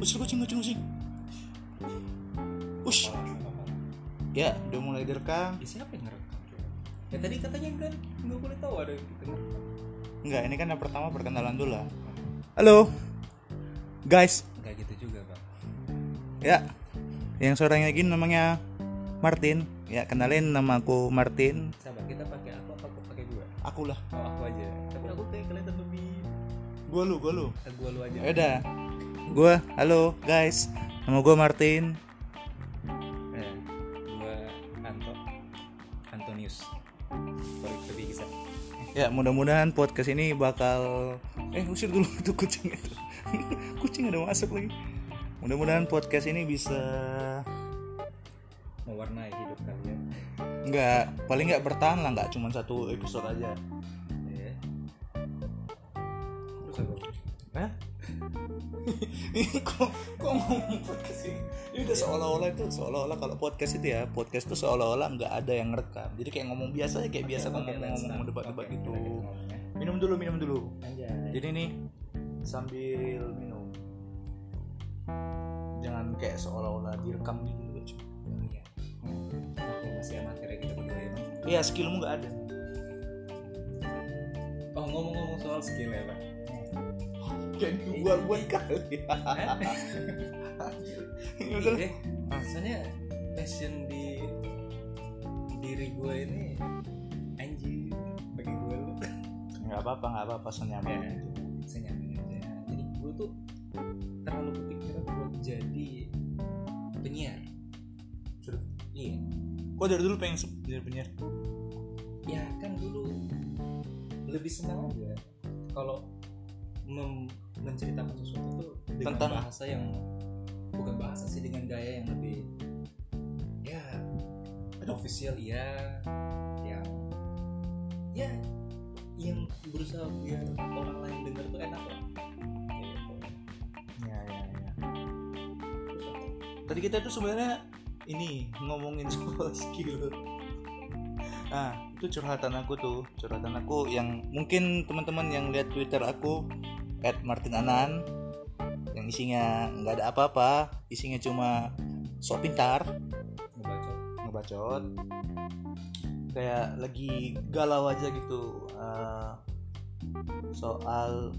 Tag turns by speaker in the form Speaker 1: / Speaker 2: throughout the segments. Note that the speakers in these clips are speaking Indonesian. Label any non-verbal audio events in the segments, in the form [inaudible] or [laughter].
Speaker 1: Ush, kucing, kucing, kucing. Ush, ya udah mulai direkam.
Speaker 2: Ya, siapa yang ngerekam? Ya tadi katanya kan nggak boleh tahu ada yang kita ngerekam.
Speaker 1: Enggak, ini kan yang pertama perkenalan dulu lah. Halo, guys.
Speaker 2: Enggak gitu juga bang.
Speaker 1: Ya, yang suaranya gini namanya Martin. Ya, kenalin nama aku Martin.
Speaker 2: Sabar kita pakai apa? Apa aku pakai gua?
Speaker 1: Aku lah.
Speaker 2: Oh aku aja. Tapi aku kayak kelihatan lebih.
Speaker 1: Gua lu, gua lu.
Speaker 2: Eh, gua lu aja.
Speaker 1: Ya udah. Gua, halo guys. Nama gua Martin.
Speaker 2: Eh, gua Anto. Antonius. Sorry lebih.
Speaker 1: Ya, mudah-mudahan podcast ini bakal eh usir dulu [laughs] itu kucing itu. [laughs] kucing ada masuk lagi. Mudah-mudahan podcast ini bisa
Speaker 2: Mewarnai hidup kalian.
Speaker 1: nggak paling nggak bertahan lah nggak cuma satu episode aja.
Speaker 2: Ya. Terus apa?
Speaker 1: Kok kok ngomong podcast ini? Ini udah seolah-olah itu seolah-olah kalau podcast itu ya podcast itu seolah-olah nggak ada yang rekam. Jadi kayak ngomong biasa kayak biasa
Speaker 2: Oke,
Speaker 1: ngomong ngomong,
Speaker 2: start.
Speaker 1: debat-debat
Speaker 2: Oke,
Speaker 1: gitu.
Speaker 2: ngomong ya.
Speaker 1: Minum dulu, minum dulu.
Speaker 2: Anjay.
Speaker 1: Jadi nih sambil minum jangan kayak seolah-olah direkam gitu.
Speaker 2: Oh, iya. Masih amatir ya kita berdua ini.
Speaker 1: Iya skillmu nggak ada.
Speaker 2: Oh ngomong-ngomong soal skill ya pak.
Speaker 1: Kayak buat-buat kali. [laughs] Ya udah lah.
Speaker 2: Eh, soalnya passion di diri gue ini anjing bagi gue lu
Speaker 1: nggak apa-apa nggak apa-apa senyaman.
Speaker 2: ya senyaman aja jadi gue tuh terlalu kepikiran buat jadi penyiar
Speaker 1: Sudah.
Speaker 2: iya
Speaker 1: Kok dari dulu pengen jadi penyiar?
Speaker 2: ya kan dulu lebih senang aja kalau mem- menceritakan sesuatu tuh dengan
Speaker 1: Tentang-
Speaker 2: bahasa yang bukan bahasa sih dengan gaya yang lebih ya official iya yang ya yang berusaha biar orang lain dengar tuh enak lah.
Speaker 1: Ya ya ya. Tadi kita tuh sebenarnya ini ngomongin [laughs] soal skill. Ah, itu curhatan aku tuh, curhatan aku yang mungkin teman-teman yang lihat Twitter aku @martinanan yang isinya nggak ada apa-apa, isinya cuma sok pintar,
Speaker 2: ngebacot
Speaker 1: ngebacot. Kayak lagi galau aja gitu eh, soal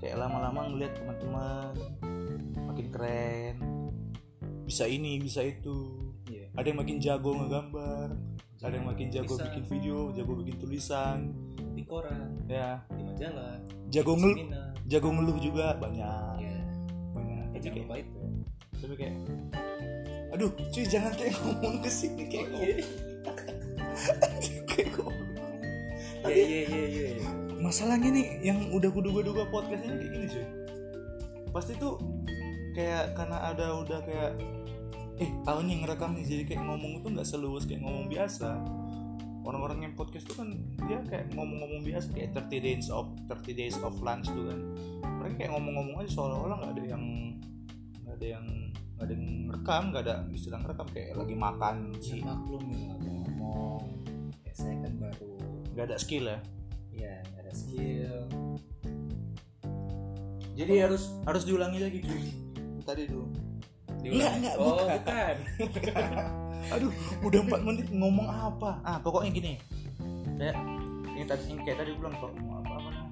Speaker 1: kayak lama-lama ngeliat teman-teman makin keren, bisa ini, bisa itu
Speaker 2: iya
Speaker 1: ada yang makin jago ngegambar ada yang makin jago
Speaker 2: Bisa.
Speaker 1: bikin video jago bikin tulisan
Speaker 2: di koran
Speaker 1: ya.
Speaker 2: di majalah
Speaker 1: jago ngeluh jago ngeluh juga banyak.
Speaker 2: Ya
Speaker 1: banyak.
Speaker 2: Ya,
Speaker 1: tapi
Speaker 2: jangan
Speaker 1: kayak,
Speaker 2: lupa itu
Speaker 1: tapi kayak aduh cuy jangan kayak ngomong ke sini kayak
Speaker 2: Oh,
Speaker 1: ngomong. [laughs] kayak ngomong.
Speaker 2: Iya iya iya iya iya.
Speaker 1: masalahnya nih yang udah kuduga-duga podcast ini kayak gini cuy. Pasti tuh kayak karena ada udah kayak eh tahu nih ngerekam nih jadi kayak ngomong tuh nggak seluas kayak ngomong biasa orang-orang yang podcast tuh kan dia kayak ngomong-ngomong biasa kayak 30 days of 30 days of lunch tuh kan. Mereka kayak ngomong-ngomong aja seolah-olah nggak ada yang nggak ada yang nggak ada yang rekam nggak ada istilah ngerekam kayak lagi makan
Speaker 2: ya
Speaker 1: sih
Speaker 2: maklum ya nggak mau ngomong. Ya saya kan baru.
Speaker 1: Nggak ada skill ya?
Speaker 2: Ya nggak ada skill.
Speaker 1: Jadi harus harus diulangi lagi cuy tadi tuh.
Speaker 2: Diulang.
Speaker 1: Nggak, nggak,
Speaker 2: oh
Speaker 1: bukan.
Speaker 2: bukan [laughs]
Speaker 1: Aduh, udah 4 menit ngomong apa? Ah, pokoknya gini. Kayak ini tadi ini kayak tadi bilang kok mau apa apa nah.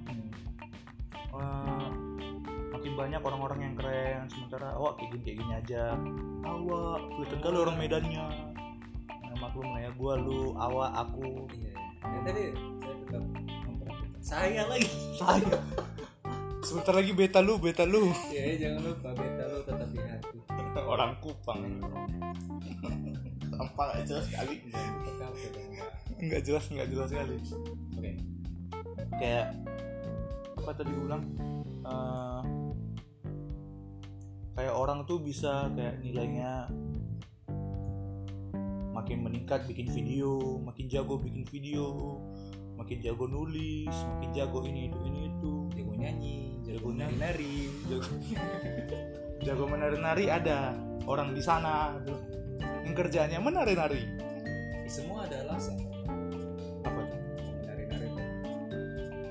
Speaker 1: Eh, makin banyak orang-orang yang keren sementara awak kayak gini kayak gini aja. Awak, kelihatan kali orang Medannya. Nah, maklum lah ya, gua lu, awak, aku.
Speaker 2: iya ya, tadi saya tetap memperhatikan saya lagi
Speaker 1: Saya. Sebentar lagi beta lu, beta lu.
Speaker 2: ya jangan lupa beta lu tetap di hati
Speaker 1: orang Kupang. Apa gak jelas sekali? Enggak jelas, enggak jelas sekali.
Speaker 2: oke.
Speaker 1: Kayak apa tadi ulang Eh, kayak orang tuh bisa kayak nilainya makin meningkat bikin video makin jago bikin video makin jago nulis makin jago ini itu ini itu.
Speaker 2: Jago nyanyi jago
Speaker 1: Jago
Speaker 2: nari. nari
Speaker 1: jago [laughs] jago menari-nari ada orang di sana tuh yang kerjanya menari-nari.
Speaker 2: Semua ada alasan
Speaker 1: apa tuh?
Speaker 2: Menari nari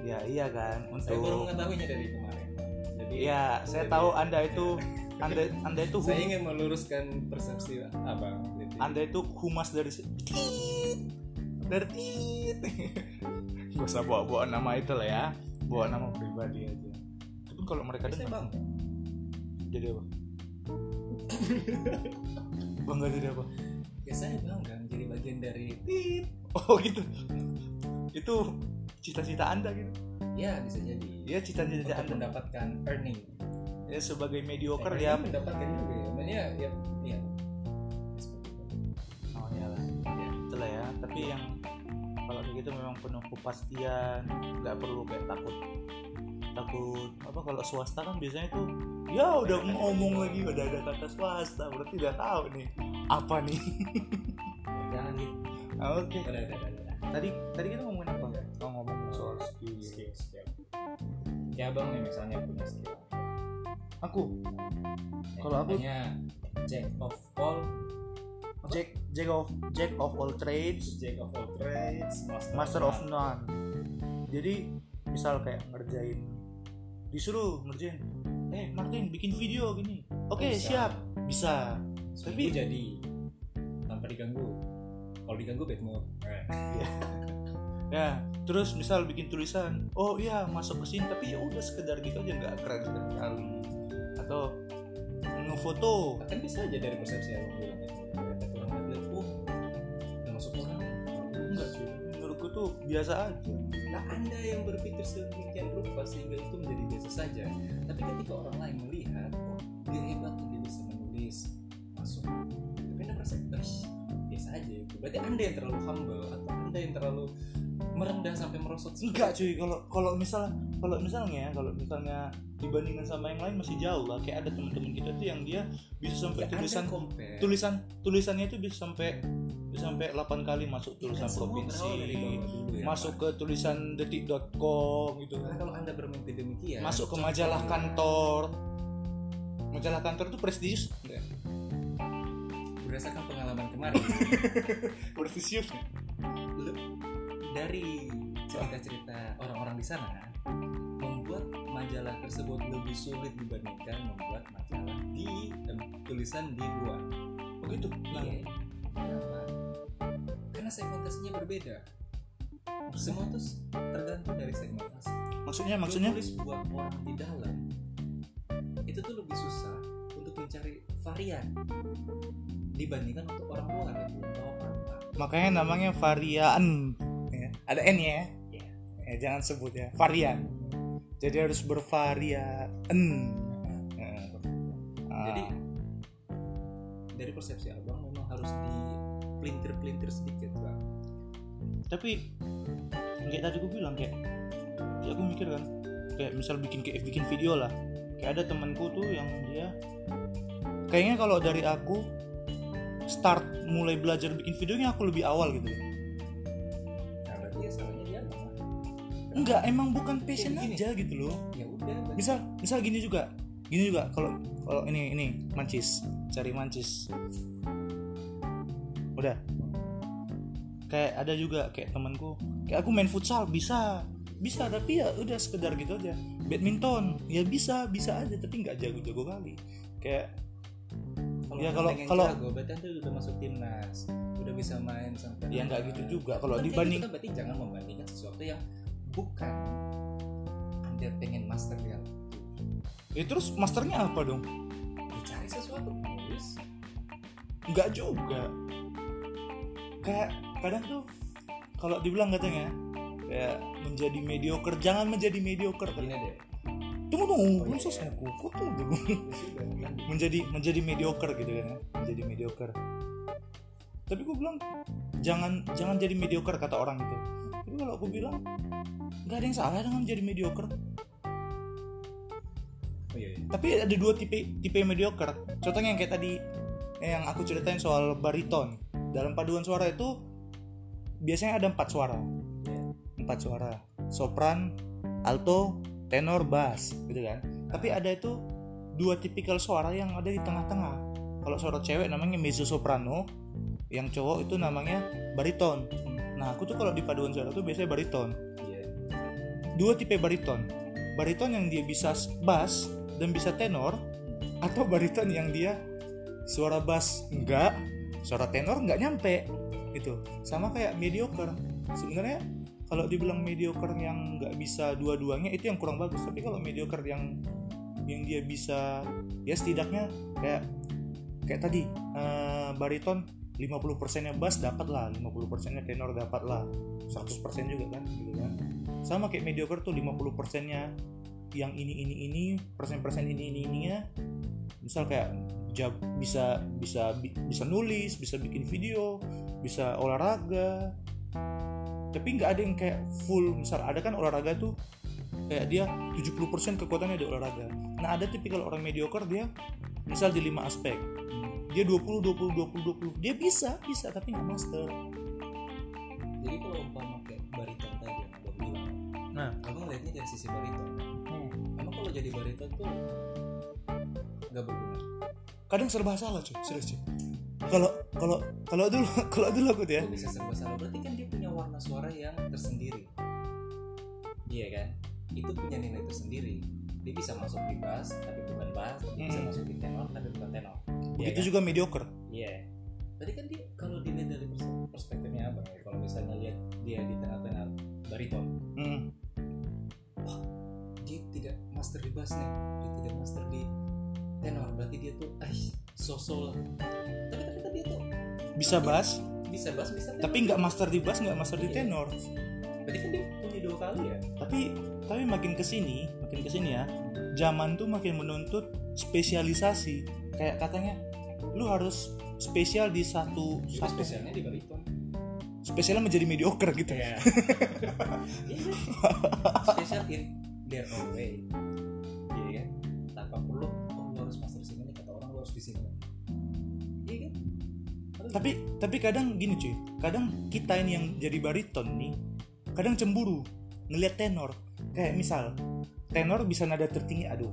Speaker 1: ya iya kan
Speaker 2: saya baru
Speaker 1: untuk
Speaker 2: mengetahuinya dari kemarin. Jadi
Speaker 1: ya saya tahu anda itu [laughs] anda anda itu
Speaker 2: saya ingin meluruskan persepsi abang Jadi,
Speaker 1: anda itu humas dari dari [laughs] gak usah bawa bawa nama itu lah ya. Bawa nama pribadi aja. Tapi kalau mereka
Speaker 2: saya
Speaker 1: dengar
Speaker 2: bang
Speaker 1: jadi apa [laughs] bangga jadi apa?
Speaker 2: Ya saya bangga menjadi bagian dari tit.
Speaker 1: Oh gitu. Itu cita-cita anda gitu?
Speaker 2: Ya bisa jadi.
Speaker 1: Ya cita-cita
Speaker 2: untuk
Speaker 1: anda.
Speaker 2: mendapatkan earning.
Speaker 1: Ya sebagai mediocre
Speaker 2: Earning
Speaker 1: ya.
Speaker 2: mendapatkan juga ya. Cuman ya ya ya.
Speaker 1: Oh iyalah
Speaker 2: Ya.
Speaker 1: itulah ya. Tapi yang kalau kayak gitu memang penuh kepastian nggak perlu kayak takut. Takut apa kalau swasta kan biasanya tuh ya udah ngomong lagi udah ada kata swasta berarti udah tahu nih. Apa nih? [laughs]
Speaker 2: Jangan gitu
Speaker 1: oke.
Speaker 2: Udah udah udah, udah.
Speaker 1: tadi tadi kita ngomongin apa oh ngomong soal skill.
Speaker 2: Skill skill. Ya abang nih misalnya punya skill.
Speaker 1: Aku?
Speaker 2: Ya,
Speaker 1: Kalau aku-
Speaker 2: jack of all
Speaker 1: jack jack of jack of all trades.
Speaker 2: Jack of all trades master,
Speaker 1: master of none. Jadi misal kayak ngerjain disuruh ngerjain eh Martin bikin video gini. Oke
Speaker 2: Bisa.
Speaker 1: siap. Bisa.
Speaker 2: Tapi jadi tanpa diganggu. Kalau diganggu bad mood. Eh, [laughs]
Speaker 1: ya terus misal bikin tulisan oh iya masuk ke sini tapi ya udah sekedar gitu aja nggak keren sekali atau ngefoto
Speaker 2: kan bisa aja dari persepsi yang bilang ternyata kurang lihat oh udah masuk orang.
Speaker 1: Enggak sih. Menurutku tuh biasa aja
Speaker 2: Nah, Anda yang berpikir sedemikian rupa sehingga itu menjadi biasa saja. Tapi ketika orang lain melihat, oh, dia hebat, dia bisa menulis, masuk. Tapi Anda merasa, "Eish, biasa aja itu. Berarti Anda yang terlalu humble atau Anda yang terlalu merendah sampai merosot. [laughs]
Speaker 1: enggak cuy kalau kalau misal kalau misalnya kalau misalnya dibandingkan sama yang lain masih jauh lah kayak ada teman-teman kita tuh yang dia bisa sampai
Speaker 2: Ya,
Speaker 1: tulisan
Speaker 2: compare.
Speaker 1: tulisan tulisannya itu bisa sampai bisa sampai 8 kali masuk
Speaker 2: Ya,
Speaker 1: tulisan provinsi
Speaker 2: ya,
Speaker 1: masuk ke tulisan detik.com gitu.
Speaker 2: Karena kalau Anda bermimpi demikian,
Speaker 1: masuk ke majalah kantor. Majalah kantor itu prestisius
Speaker 2: Berdasarkan pengalaman kemarin, [laughs]
Speaker 1: prestisius
Speaker 2: dari cerita-cerita orang-orang di sana membuat majalah tersebut lebih sulit dibandingkan membuat majalah di em, tulisan di luar.
Speaker 1: begitu nah,
Speaker 2: Iya. Karena segmentasinya berbeda. Semua tuh tergantung dari segmentasi.
Speaker 1: maksudnya
Speaker 2: Lu
Speaker 1: maksudnya
Speaker 2: tulis buat orang di dalam itu tuh lebih susah untuk mencari varian dibandingkan untuk orang luar yang belum tahu
Speaker 1: makanya namanya varian ya. ada n ya
Speaker 2: Iya.
Speaker 1: ya jangan sebut ya varian jadi harus bervarian Ya. Ah.
Speaker 2: Jadi dari persepsi abang pelintir-pelintir sedikit bang.
Speaker 1: tapi kayak tadi gue bilang kayak ya aku mikir kan kayak misal bikin kayak bikin video lah kayak ada temanku tuh yang dia kayaknya kalau dari aku start mulai belajar bikin videonya aku lebih awal gitu
Speaker 2: Nah berarti ya dia
Speaker 1: enggak emang bukan passion
Speaker 2: gini.
Speaker 1: aja gitu loh
Speaker 2: Ya udah.
Speaker 1: misal misal gini juga gini juga kalau kalau ini ini mancis cari mancis udah. Kayak ada juga kayak temanku. Kayak aku main futsal bisa. Bisa tapi ya udah sekedar gitu aja. Badminton ya bisa bisa aja tapi nggak jago-jago kali. Kayak
Speaker 2: Kalau
Speaker 1: Ya, kalau- kalau-
Speaker 2: berarti anda udah masuk timnas, udah bisa main sampai.
Speaker 1: ya nggak gitu juga. Kalau dibanding
Speaker 2: kan berarti jangan membandingkan sesuatu yang bukan. Anda pengen master yang
Speaker 1: ya terus masternya apa dong?
Speaker 2: Dicari sesuatu terus
Speaker 1: nggak juga kayak kadang tuh kalau dibilang katanya kayak menjadi mediocre jangan menjadi mediocre
Speaker 2: gini deh.
Speaker 1: Tunggu tunggu. Belum
Speaker 2: iya,
Speaker 1: selesai
Speaker 2: iya.
Speaker 1: aku. Kok tunggu?
Speaker 2: Ya kan.
Speaker 1: menjadi menjadi mediocre gitu kan ya? Menjadi mediocre. Tapi gue bilang jangan jangan jadi mediocre kata orang itu. Tapi kalau aku bilang nggak ada yang salah dengan menjadi mediocre.
Speaker 2: Oh iya, iya.
Speaker 1: tapi ada dua tipe tipe mediocre. Contohnya yang kayak tadi yang aku ceritain soal bariton dalam paduan suara itu biasanya ada empat suara. Empat suara. Sopran alto tenor bass gitu kan. Tapi ada itu dua tipikal suara yang ada di tengah-tengah. Kalau suara cewek namanya mezzo soprano yang cowok itu namanya bariton. Nah aku tuh kalau di paduan suara tuh biasanya bariton.
Speaker 2: Iya.
Speaker 1: dua tipe bariton. Bariton yang dia bisa bass dan bisa tenor atau bariton yang dia suara bass. Enggak suara tenor enggak nyampe gitu. Sama kayak mediocre. Sebenarnya kalau dibilang mediocre yang nggak bisa dua-duanya itu yang kurang bagus. Tapi kalau mediocre yang yang dia bisa ya setidaknya kayak kayak tadi eh, bariton 50% nya bass dapat lah 50% nya tenor dapat lah 100% juga kan gitu kan. Sama kayak mediocre tuh 50% nya yang ini ini ini persen-persen ini ini ininya. Misal kayak jab, bisa bisa bi- bisa nulis bisa bikin video bisa olahraga. Tapi nggak ada yang kayak full misal ada kan olahraga tuh kayak dia 70% kekuatannya di olahraga. Nah ada tipikal orang mediocre dia misal di lima aspek. Dia 20 20 20 20 dia bisa bisa tapi nggak master.
Speaker 2: Jadi kalau umpama kayak bariton tadi yang abang bilang
Speaker 1: nah.
Speaker 2: Abang lihatnya dari sisi bariton emang kalau jadi bariton tuh nggak berguna
Speaker 1: kadang serba salah cuy. Serius cuy. Kalau kalau kalau dulu [laughs] kalau dulu aku tuh ya.
Speaker 2: Bisa serba salah berarti kan dia punya warna suara yang tersendiri. Iya kan? Itu punya nilai tersendiri. Dia bisa masuk di bass tapi bukan bass. Dia bisa
Speaker 1: Hmm.
Speaker 2: masuk di tenor tapi bukan tenor.
Speaker 1: Begitu
Speaker 2: Iya kan?
Speaker 1: juga mediocre.
Speaker 2: Iya. Tadi kan dia kalau dilihat dari pers- perspektifnya abang ya, kalau misalnya lihat dia di tengah-tengah bariton,
Speaker 1: Hmm.
Speaker 2: dia tidak master di bass nih, dia tidak master di tenor, berarti dia tuh, ah, so-so lah. Tapi ternyata dia tuh
Speaker 1: bisa bass
Speaker 2: bisa bass, bisa tenor.
Speaker 1: tapi nggak master di bass nggak master di
Speaker 2: Iya.
Speaker 1: tenor
Speaker 2: berarti kan dia punya dua kali ya.
Speaker 1: tapi tapi makin ke sini makin ke sini ya zaman tuh makin menuntut spesialisasi kayak katanya lu harus spesial di satu
Speaker 2: Itu
Speaker 1: satu
Speaker 2: spesialnya di bariton.
Speaker 1: spesialnya menjadi mediocre gitu
Speaker 2: Iya. [laughs] Iya. Spesial in their own way. Harus di sini. Iya kan? Harus
Speaker 1: tapi tapi kadang gini cuy kadang kita ini yang jadi bariton nih kadang cemburu ngelihat tenor. Kayak misal tenor bisa nada tertinggi aduh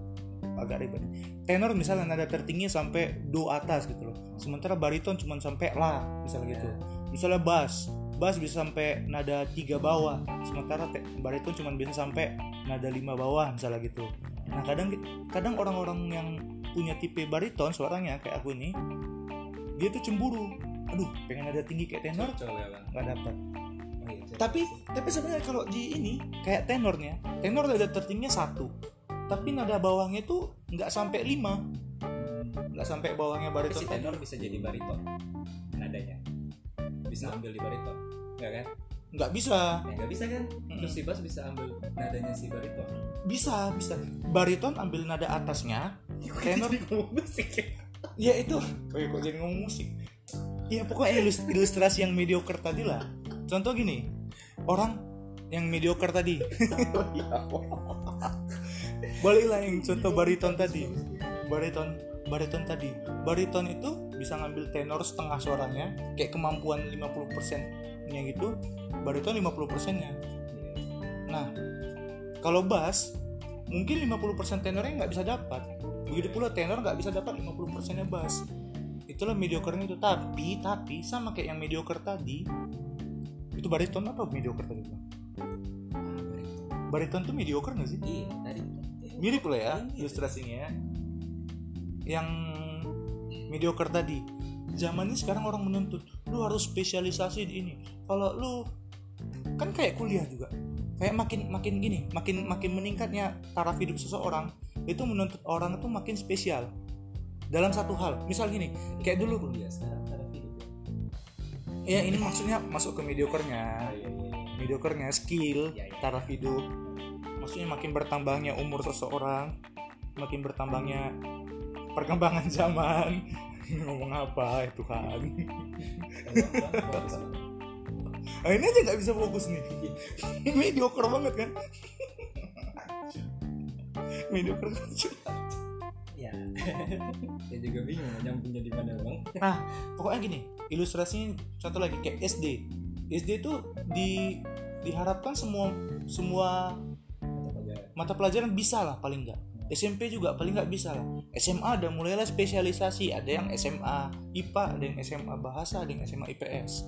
Speaker 1: agak ribet. Tenor misalnya nada tertinggi sampai do atas gitu loh. Sementara bariton cuma sampai la misalnya gitu. Misalnya bass bass bisa sampai nada tiga bawah. Sementara bariton cuma bisa sampai nada lima bawah misalnya gitu. Nah kadang kadang orang-orang yang punya tipe bariton suaranya kayak aku ini dia tuh cemburu. Aduh pengen nada tinggi kayak tenor
Speaker 2: ya
Speaker 1: nggak dapat
Speaker 2: Oh, iya,
Speaker 1: tapi tapi sebenarnya kalau di ini kayak tenornya tenor nada tertingginya satu. Tapi nada bawahnya tuh nggak sampai lima. Nggak sampai bawahnya
Speaker 2: Tapi
Speaker 1: bariton.
Speaker 2: si tenor bisa jadi bariton nadanya. Bisa ambil di bariton nggak kan?
Speaker 1: Nggak bisa.
Speaker 2: Ya nggak bisa kan? Terus si bass bisa ambil nadanya si bariton.
Speaker 1: Bisa bisa. Bariton ambil nada atasnya tenor
Speaker 2: musik ya?
Speaker 1: Ya itu. Oh ya, kok jadi ngomong musik? Ya pokoknya ilus- ilustrasi yang mediocre tadi lah. Contoh gini orang yang mediocre tadi. [laughs] Baliklah yang contoh bariton tadi. Bariton bariton tadi. Bariton itu bisa ngambil tenor setengah suaranya kayak kemampuan 50% nya gitu bariton 50% nya nah kalau bass mungkin 50% tenornya nggak bisa dapat begitu pula tenor nggak bisa dapat 50% nya bass itulah mediocre itu tapi tapi sama kayak yang mediocre tadi itu bariton apa mediocre tadi Bang? bariton tuh mediocre nggak sih
Speaker 2: iya tadi
Speaker 1: mirip lah ya
Speaker 2: Iya.
Speaker 1: ilustrasinya ya. yang mediocre tadi zaman ini sekarang orang menuntut lu harus spesialisasi di ini kalau lu kan kayak kuliah juga kayak makin makin gini makin makin meningkatnya taraf hidup seseorang itu menuntut orang itu makin spesial. Dalam satu hal. Misal gini kayak dulu.
Speaker 2: Kuliah sekarang
Speaker 1: ya ini maksudnya masuk ke mediocre-nya
Speaker 2: iya iya
Speaker 1: skill
Speaker 2: Iya, iya.
Speaker 1: taraf hidup. Maksudnya makin bertambahnya umur seseorang makin bertambahnya perkembangan zaman. [laughs] Ngomong apa ya Tuhan? Nah, ini aja nggak bisa fokus nih. [laughs] Mediocre banget kan mediocre banget.
Speaker 2: ya saya juga bingung nyambungnya di mana bang.
Speaker 1: Nah pokoknya gini ilustrasinya contoh lagi kayak SD SD itu di diharapkan semua semua
Speaker 2: Mata pelajaran.
Speaker 1: mata pelajaran bisa lah paling nggak. SMP juga paling nggak bisa lah. SMA ada mulailah spesialisasi. Ada yang SMA IPA ada yang SMA bahasa ada yang SMA IPS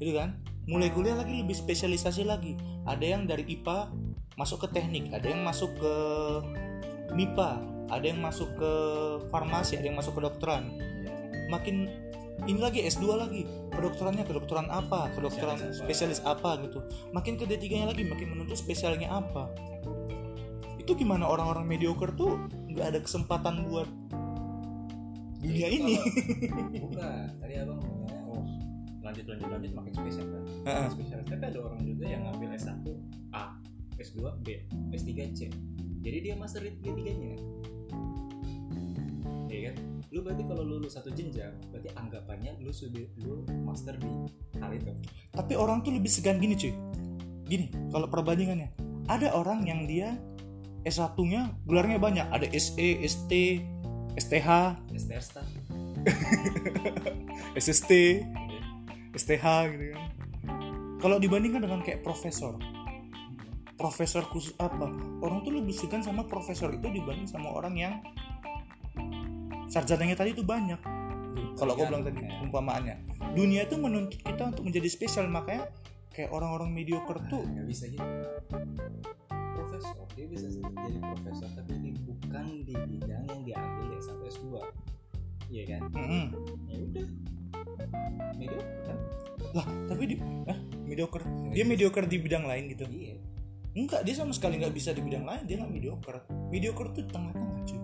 Speaker 1: gitu kan? Mulai kuliah lagi lebih spesialisasi lagi. Ada yang dari IPA masuk ke teknik ada yang masuk ke MIPA ada yang masuk ke farmasi ada yang masuk ke dokteran.
Speaker 2: Iya.
Speaker 1: makin ini lagi S2 lagi kedokterannya kedokteran apa kedokteran
Speaker 2: Spesialis
Speaker 1: spesialis apa gitu. Makin ke D3 nya lagi makin menuntut spesialnya apa. Itu gimana orang-orang mediocre tuh nggak ada kesempatan buat dunia ini. [laughs]
Speaker 2: Bukan tadi abang ngomongnya oh lanjut lanjut lanjut makin spesial kan?
Speaker 1: Heeh.
Speaker 2: spesial tapi ada orang juga yang ngambil S1 A S2 B S3 C. Jadi dia master di tiga tiganya. Iya kan? Lu berarti kalau lulus satu jenjang berarti anggapannya lu sudah lu master di hal itu.
Speaker 1: Tapi orang tuh lebih segan gini cuy. Gini kalau perbandingannya. Ada orang yang dia S1 nya gelarnya banyak. Ada SE ST STH
Speaker 2: STR staff [laughs]
Speaker 1: SST STH gitu kan. Kalau dibandingkan dengan kayak profesor profesor khusus apa? Orang tuh lebih segan sama profesor itu dibanding sama orang yang sarjananya tadi itu banyak. Kalau aku bilang tadi
Speaker 2: Ya.
Speaker 1: umpamaannya. Dunia itu menuntut kita untuk menjadi spesial makanya kayak orang-orang mediocre tuh
Speaker 2: nggak bisa gitu. Profesor dia bisa jadi profesor tapi ini bukan di bidang yang diambil di S1 S2 iya kan?
Speaker 1: Mm-mm.
Speaker 2: ya udah. Mediocre. Kan
Speaker 1: lah tapi di eh, mediocre. Dia mediocre di bidang lain gitu.
Speaker 2: Iya
Speaker 1: enggak dia sama sekali nggak bisa di bidang lain dia nggak mediocre. Mediocre tuh tengah-tengah cuy.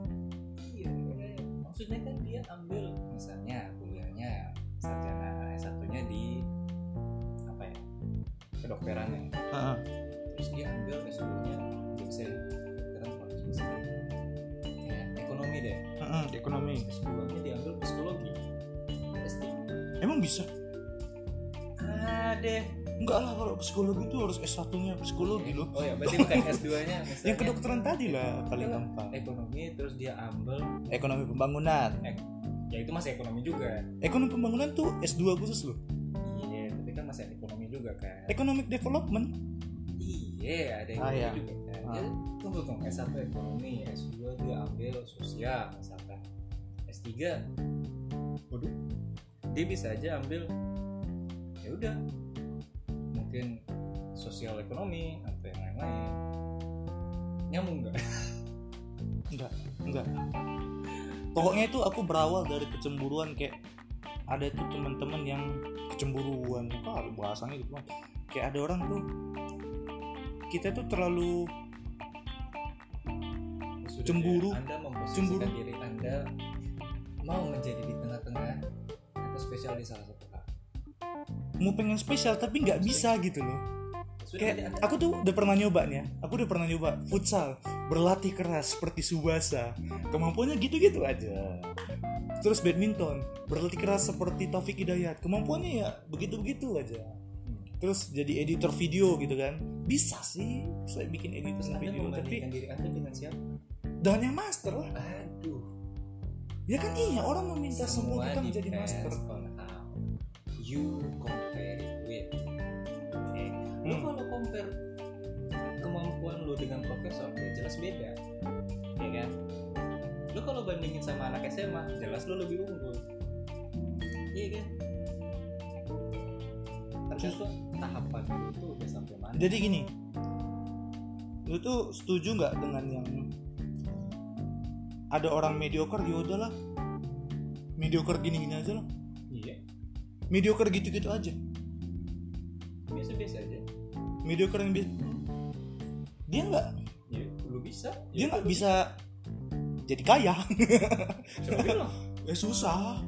Speaker 2: Iya maksudnya kan dia ambil misalnya kuliahnya sarjana S1 nya di apa ya kedokterannya
Speaker 1: Heeh.
Speaker 2: terus dia ambil S2 nya bisa kedokteran kalau spesifik kayak ekonomi deh.
Speaker 1: Heeh, ekonomi.
Speaker 2: S2 nya diambil psikologi. S3
Speaker 1: emang bisa?
Speaker 2: Ada
Speaker 1: enggak lah kalau psikologi itu harus S1 nya psikologi loh.
Speaker 2: oh ya berarti bukan S2 nya [laughs]
Speaker 1: yang kedokteran tadi lah paling gampang.
Speaker 2: ekonomi terus dia ambil.
Speaker 1: Ekonomi pembangunan.
Speaker 2: Ya itu masih ekonomi juga.
Speaker 1: Ekonomi pembangunan tuh S2 khusus loh.
Speaker 2: Iya tapi kan masih ekonomi juga kan.
Speaker 1: Economic development.
Speaker 2: Iya ada
Speaker 1: Ah,
Speaker 2: ekonomi
Speaker 1: iya.
Speaker 2: juga kan.
Speaker 1: Ah.
Speaker 2: ya, tunggu tunggu. S1 ekonomi S2 dia ambil sosial misalkan. S3 waduh. dia bisa aja ambil ya udah mungkin sosial ekonomi atau yang lain-lain nyambung nggak
Speaker 1: enggak enggak pokoknya itu aku berawal dari kecemburuan kayak ada tuh teman-teman yang kecemburuan apa bahasanya gitu kayak ada orang tuh kita tuh terlalu
Speaker 2: Sudah
Speaker 1: Cemburu.
Speaker 2: ya, anda memposisikan
Speaker 1: Cemburu.
Speaker 2: diri anda mau menjadi di tengah-tengah atau spesial di salah satu
Speaker 1: mau pengen spesial tapi nggak bisa gitu loh. Kayak aku tuh udah pernah nyoba nih ya. Aku udah pernah nyoba futsal berlatih keras seperti Subasa. Kemampuannya gitu-gitu aja. Terus badminton berlatih keras seperti Taufik Hidayat. Kemampuannya ya begitu-begitu aja. Terus jadi editor video gitu kan. Bisa sih saya bikin editor video tapi
Speaker 2: diri anda dengan siapa?
Speaker 1: Dengan yang master lah.
Speaker 2: Aduh.
Speaker 1: Ya kan iya orang meminta semua kita menjadi master.
Speaker 2: on how you compare it with Oke. lu
Speaker 1: Hmm.
Speaker 2: kalau compare kemampuan lu dengan profesor ya jelas beda. Ya kan? Lu kalau bandingin sama anak SMA jelas lu lebih unggul. Iya kan? Tergantung tahapan lu tuh udah sampai mana.
Speaker 1: Jadi gini lu tuh setuju nggak dengan yang ada orang mediocre ya udahlah. Mediocre gini-gini aja lah.
Speaker 2: Iya.
Speaker 1: Mediocre gitu-gitu aja
Speaker 2: biasa-biasa aja.
Speaker 1: Mediocre yang bi- dia nggak
Speaker 2: ya lu bisa.
Speaker 1: Dia
Speaker 2: ya,
Speaker 1: nggak
Speaker 2: lu
Speaker 1: bisa jadi kaya. [laughs] Ya susah.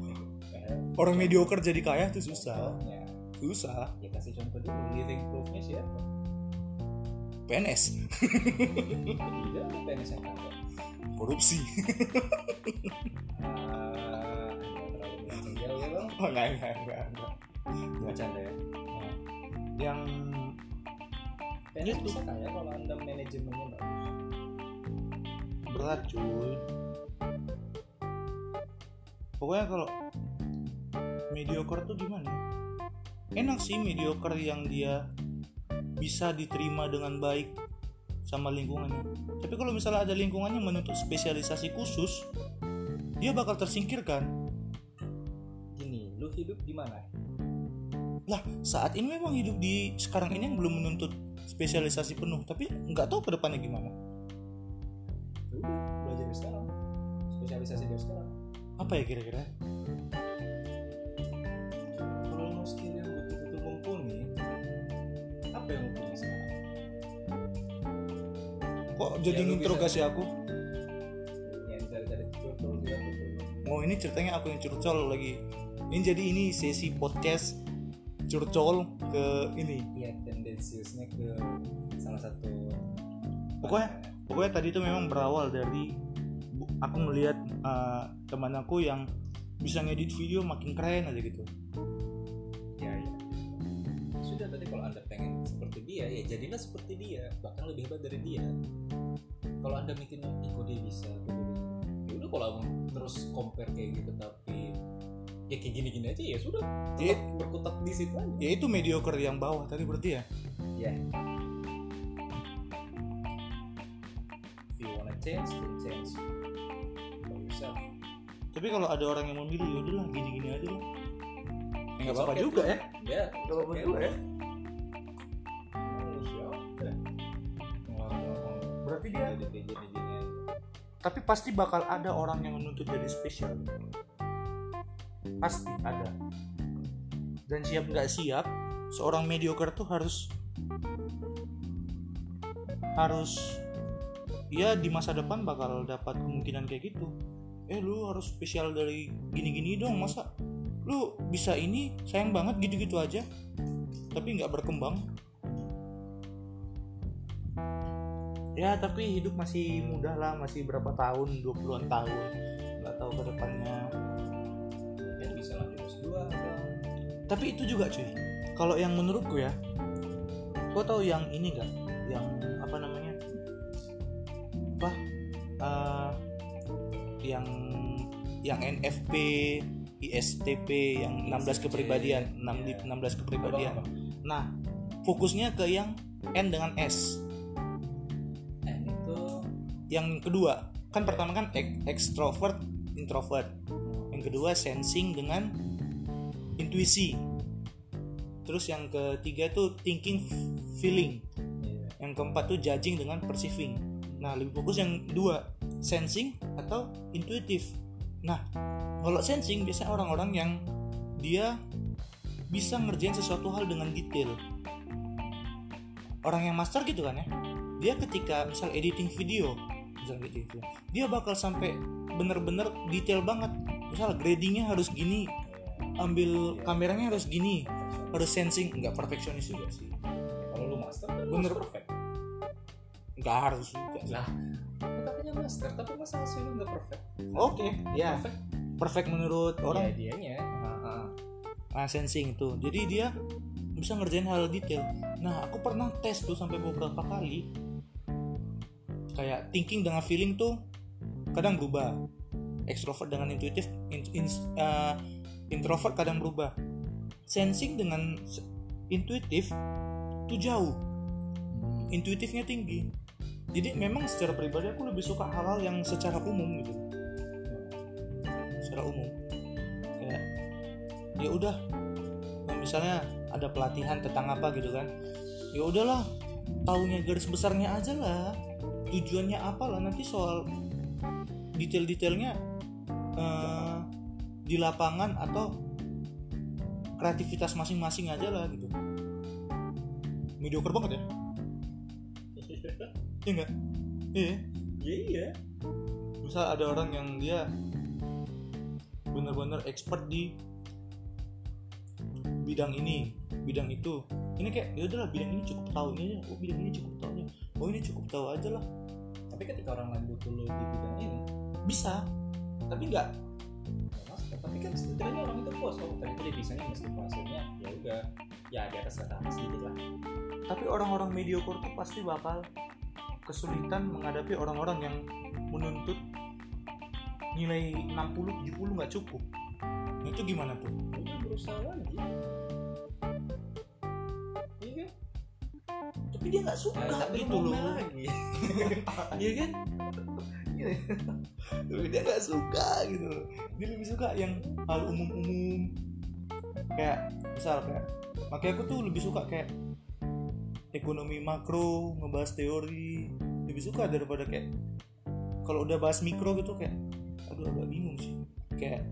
Speaker 1: Orang mediocre jadi kaya tuh susah.
Speaker 2: Contohnya,
Speaker 1: susah.
Speaker 2: Ya kasih contoh dulu living proofnya siapa?
Speaker 1: PNS
Speaker 2: tidak PNS yang ada
Speaker 1: korupsi.
Speaker 2: Ah, Anda terlalu jauh ya bang.
Speaker 1: Oh enggak enggak enggak, enggak.
Speaker 2: bercanda ya
Speaker 1: yang
Speaker 2: PNS bisa kaya kalau anda manajemennya bagus.
Speaker 1: Berat cuy. Pokoknya kalau mediocre tuh gimana? Enak sih mediocre yang dia bisa diterima dengan baik sama lingkungannya. Tapi kalau misalnya ada lingkungannya menuntut spesialisasi khusus dia bakal tersingkirkan.
Speaker 2: Gini lu hidup di mana
Speaker 1: lah saat ini memang hidup di sekarang ini yang belum menuntut spesialisasi penuh tapi nggak tahu ke depannya gimana.
Speaker 2: Ya udah sosialisasi dari sekarang.
Speaker 1: Apa ya kira-kira?
Speaker 2: Kalau mau skill yang betul-betul mumpuni apa yang mumpuni sekarang?
Speaker 1: Kok jadi
Speaker 2: Ya,
Speaker 1: interogasi aku?
Speaker 2: Juga. Tuh
Speaker 1: oh ini ceritanya aku yang curcol lagi. Ini jadi ini sesi podcast curcol ke ini.
Speaker 2: Iya tendensiusnya ke salah satu
Speaker 1: Pokoknya- pokoknya tadi itu memang berawal dari aku ngelihat uh, teman aku yang bisa ngedit video makin keren aja gitu.
Speaker 2: Ya ya. Sudah tadi kalau anda pengen seperti dia ya jadilah seperti dia. Bahkan lebih hebat dari dia. Kalau anda mikir kok dia bisa bisa ya udah kalau terus compare kayak gitu tapi ya kayak gini-gini aja ya sudah.
Speaker 1: Ya.
Speaker 2: tetap berkutat di situ aja.
Speaker 1: Ya itu mediocre yang bawah tadi berarti ya?
Speaker 2: Ya if you wanna change then change. For yourself.
Speaker 1: Tapi kalau ada orang yang memilih ya udahlah gini-gini aja lah. Ya nggak apa-apa
Speaker 2: okay.
Speaker 1: juga ya.
Speaker 2: Ya
Speaker 1: Nggak apa-apa juga ya.
Speaker 2: Oh? Ngomong-ngomong
Speaker 1: berarti dia tapi pasti bakal ada orang yang menuntut jadi spesial pasti ada. Dan siap nggak siap seorang mediocre tuh harus harus ya di masa depan bakal dapat kemungkinan kayak gitu. Eh lu harus spesial dari gini-gini dong masa? Lu bisa ini sayang banget gitu-gitu aja. Tapi nggak berkembang. Ya tapi hidup masih muda lah masih berapa tahun 20-an tahun. Nggak tahu ke depannya tapi itu juga cuy. Kalau yang menurutku ya kau tahu yang ini nggak? Yang apa namanya? Apa Eh, yang yang NFP ISTP yang 16 kepribadian 6 di 16 kepribadian.
Speaker 2: Apa-apa?
Speaker 1: nah fokusnya ke yang N dengan S.
Speaker 2: N itu
Speaker 1: yang kedua kan pertama kan ek- extrovert introvert. Yang kedua sensing dengan intuisi. Terus yang ketiga tuh thinking feeling.
Speaker 2: Iya.
Speaker 1: yang keempat tuh judging dengan perceiving. Nah lebih fokus yang dua sensing atau intuitif nah kalau sensing biasanya orang-orang yang dia bisa ngerjain sesuatu hal dengan detail. Orang yang master gitu kan ya dia ketika misal editing video misal editing video dia bakal sampai bener-bener detail banget. Misal gradingnya harus gini ambil kameranya harus gini harus sensing. Nggak perfeksionis juga sih.
Speaker 2: Kalau lu master kan
Speaker 1: Bener.
Speaker 2: perfect.
Speaker 1: Nggak harus juga
Speaker 2: lah katanya master tapi masa hasilnya nggak perfect.
Speaker 1: Oke ya
Speaker 2: perfect.
Speaker 1: Perfect menurut
Speaker 2: ya
Speaker 1: orang.
Speaker 2: dianya.
Speaker 1: Nah, nah, sensing tuh. Jadi dia bisa ngerjain hal detail. Nah aku pernah tes tuh sampai beberapa kali. Kayak thinking dengan feeling tuh kadang berubah. Extrovert dengan intuitif in- in- uh, introvert kadang berubah. Sensing dengan intuitif tuh jauh. Intuitifnya tinggi. Jadi memang secara pribadi aku lebih suka hal-hal yang secara umum gitu. Secara umum. Kayak ya udah nah, misalnya ada pelatihan tentang apa gitu kan. Ya udahlah taunya garis besarnya aja lah. Tujuannya apa lah nanti soal detail-detailnya eh, di lapangan atau kreativitas masing-masing aja lah gitu. Mediocre banget ya? Iya enggak iya.
Speaker 2: Iya iya.
Speaker 1: Misal ada orang yang dia bener-bener expert di bidang ini bidang itu. Ini kayak ya udahlah bidang ini cukup tahu ini aja. Oh bidang ini cukup tahu oh ini cukup tahu aja lah.
Speaker 2: Tapi ketika orang lain butuh lu di bidang ini?
Speaker 1: Bisa. Tapi nggak.
Speaker 2: master tapi kan setidaknya orang itu puas oh ternyata dia bisanya meskipun hasilnya ya udah ya di atas kata sedikit lah.
Speaker 1: Tapi orang-orang mediocre tuh pasti bakal kesulitan menghadapi orang-orang yang menuntut nilai 60 70 nggak cukup. Nah, itu gimana tuh?
Speaker 2: Udah berusaha lagi. Iya kan?
Speaker 1: Tapi dia nggak suka
Speaker 2: Nah,
Speaker 1: gitu loh.
Speaker 2: lagi. [laughs]
Speaker 1: Iya kan [laughs] tapi dia nggak suka gitu. Dia lebih suka yang hal umum-umum. Kayak misal kayak makanya aku tuh lebih suka kayak ekonomi makro ngebahas teori. Lebih suka daripada kayak kalau udah bahas mikro gitu kayak aduh agak bingung sih. Kayak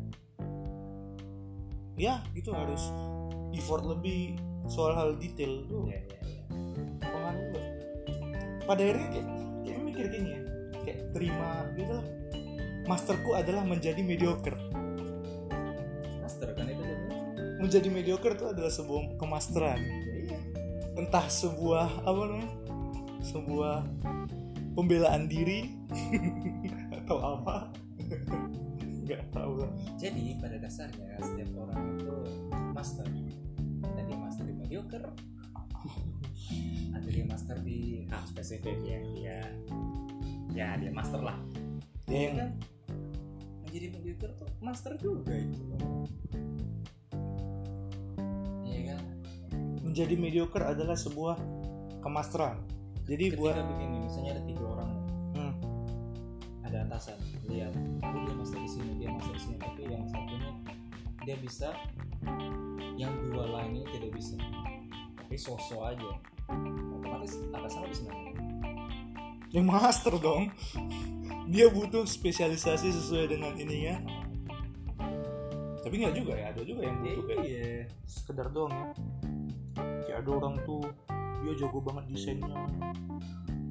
Speaker 1: ya gitu harus effort lebih soal hal detail. Tuh
Speaker 2: ya ya ya
Speaker 1: pengaruh pada akhirnya kayak, kayak mikir gini ya kayak terima gitu lah. Masterku adalah menjadi mediocre.
Speaker 2: Master kan itu jadinya
Speaker 1: menjadi mediocre itu adalah sebuah kemasteran.
Speaker 2: Ya, iya.
Speaker 1: Entah sebuah apa namanya sebuah pembelaan diri [laughs]
Speaker 2: mediocre
Speaker 1: adalah sebuah kemasteran jadi
Speaker 2: ketika
Speaker 1: buat
Speaker 2: begini misalnya ada tiga orang
Speaker 1: hmm,
Speaker 2: ada atasan lihat oh dia master di sini dia master di sini tapi yang satunya dia bisa yang dua lain ini tidak bisa. Tapi sosok aja. Otomatis atasan lebih senang
Speaker 1: yang master dong. Dia butuh spesialisasi sesuai dengan ininya. Tapi nggak juga ya ada juga yang butuh kayak
Speaker 2: iya.
Speaker 1: sekedar doang ya kayak ada orang tuh dia jago banget desainnya.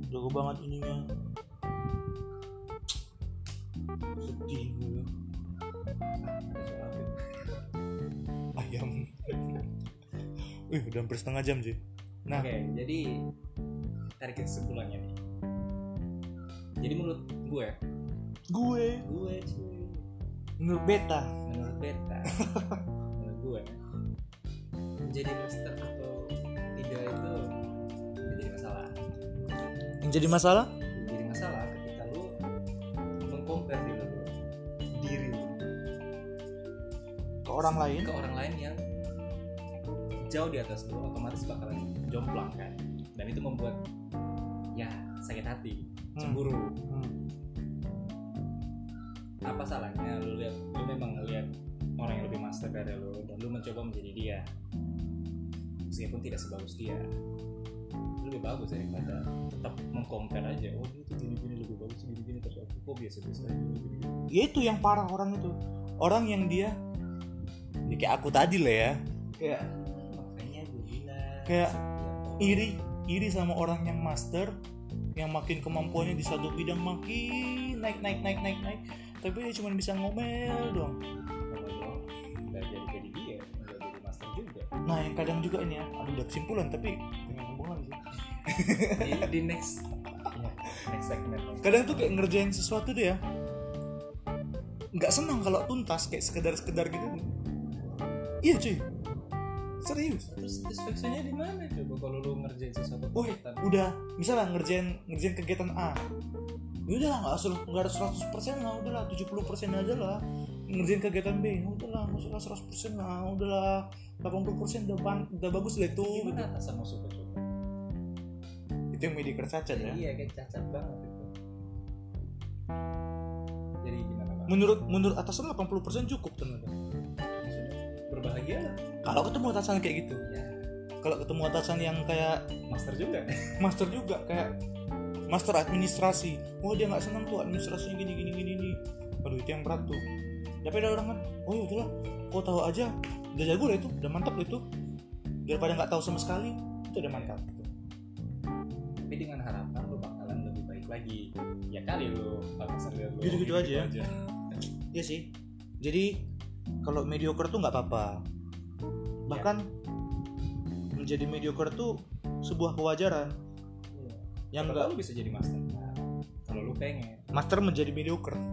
Speaker 1: Jago banget ininya. Sedih gue ayam. Wih, udah hampir setengah jam sih. Nah,
Speaker 2: oke jadi tarik kesimpulannya nih. Jadi menurut gue
Speaker 1: gue.
Speaker 2: gue cuy.
Speaker 1: Menurut beta.
Speaker 2: Menurut beta. [laughs] Menurut gue menjadi master
Speaker 1: jadi masalah?
Speaker 2: Jadi masalah ketika lu mengcompare diri lu. Diri lu.
Speaker 1: Ke orang lain.
Speaker 2: ke orang lain yang jauh di atas lu otomatis bakalan jomplang kan? Dan itu membuat ya sakit hati
Speaker 1: Hmm.
Speaker 2: cemburu.
Speaker 1: Hmm.
Speaker 2: apa salahnya lu lihat lu memang ngelihat orang yang lebih master dari lu dan lu mencoba menjadi dia? Meskipun tidak sebagus dia lebih bagus daripada tetap mengcompare aja oh dia tuh gini gini lebih bagus gini gini tapi aku kok biasa biasa aja gini gini
Speaker 1: Ya itu yang parah orang itu. Orang yang dia ya kayak aku tadi lah ya. Kayak
Speaker 2: makanya gue bilang
Speaker 1: Kayak iri iri sama orang yang master yang makin kemampuannya di satu bidang makin naik naik naik naik naik tapi dia cuma bisa ngomel
Speaker 2: nggak jadi jadi dia nggak jadi master juga.
Speaker 1: Nah yang kadang juga ini ya aduh udah kesimpulan tapi
Speaker 2: di, di next ya, next segment.
Speaker 1: Kadang tuh kayak ngerjain sesuatu tuh ya. Nggak senang kalau tuntas kayak sekedar sekedar gitu. Iya cuy. Serius.
Speaker 2: Terus satisfaction-nya di mana coba kalau lu ngerjain sesuatu
Speaker 1: oh udah. Misalnya ngerjain ngerjain kegiatan A. Ya udah lah nggak harus nggak harus 100 persen lah udah lah 70 persen aja lah. Ngerjain kegiatan B ya udah lah nggak usah 100 persen lah udah lah 80 persen udah, ban- udah bagus lah itu.
Speaker 2: Gimana atasan coba
Speaker 1: itu yang mediocre cacat ya.
Speaker 2: Iya kayak cacat banget itu. Jadi gimana bang
Speaker 1: menurut menurut atasan 80 persen cukup ternyata.
Speaker 2: Sudah berbahagia lah.
Speaker 1: Kalau ketemu atasan kayak gitu.
Speaker 2: Ya
Speaker 1: kalau ketemu atasan yang kayak
Speaker 2: master juga. [laughs]
Speaker 1: master juga kayak master administrasi. Oh dia nggak senang tuh administrasinya gini gini gini gini. Aduh itu yang berat tuh. Tapi ada orang kan. Oh ya udahlah. Kau tahu aja. Udah jago lah itu. Udah mantap lah itu. Daripada nggak tahu sama sekali itu udah mantap
Speaker 2: lagi. Ya kali lu bakalan lihat lu
Speaker 1: Gitu-gitu aja ya. Iya sih. Jadi kalau mediocre tuh nggak apa-apa. Bahkan menjadi mediocre tuh sebuah kewajaran.
Speaker 2: Iya.
Speaker 1: yang enggak
Speaker 2: lu bisa jadi master. Nah, kalau lu pengen.
Speaker 1: Master menjadi mediocre. [laughs]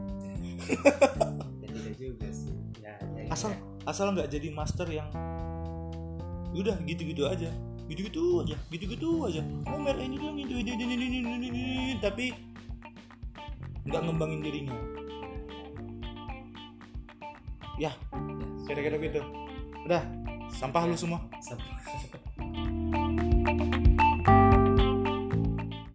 Speaker 2: Ya tidak juga sih. Ya, ya, ya.
Speaker 1: asal asal nggak jadi master yang udah gitu-gitu aja gitu-gitu aja gitu-gitu aja. Ngomel ini dong itu ini ini ini ini tapi nggak ngembangin dirinya. Ya kira-kira gitu. Udah sampah lu semua.
Speaker 2: Sampai- [laughs]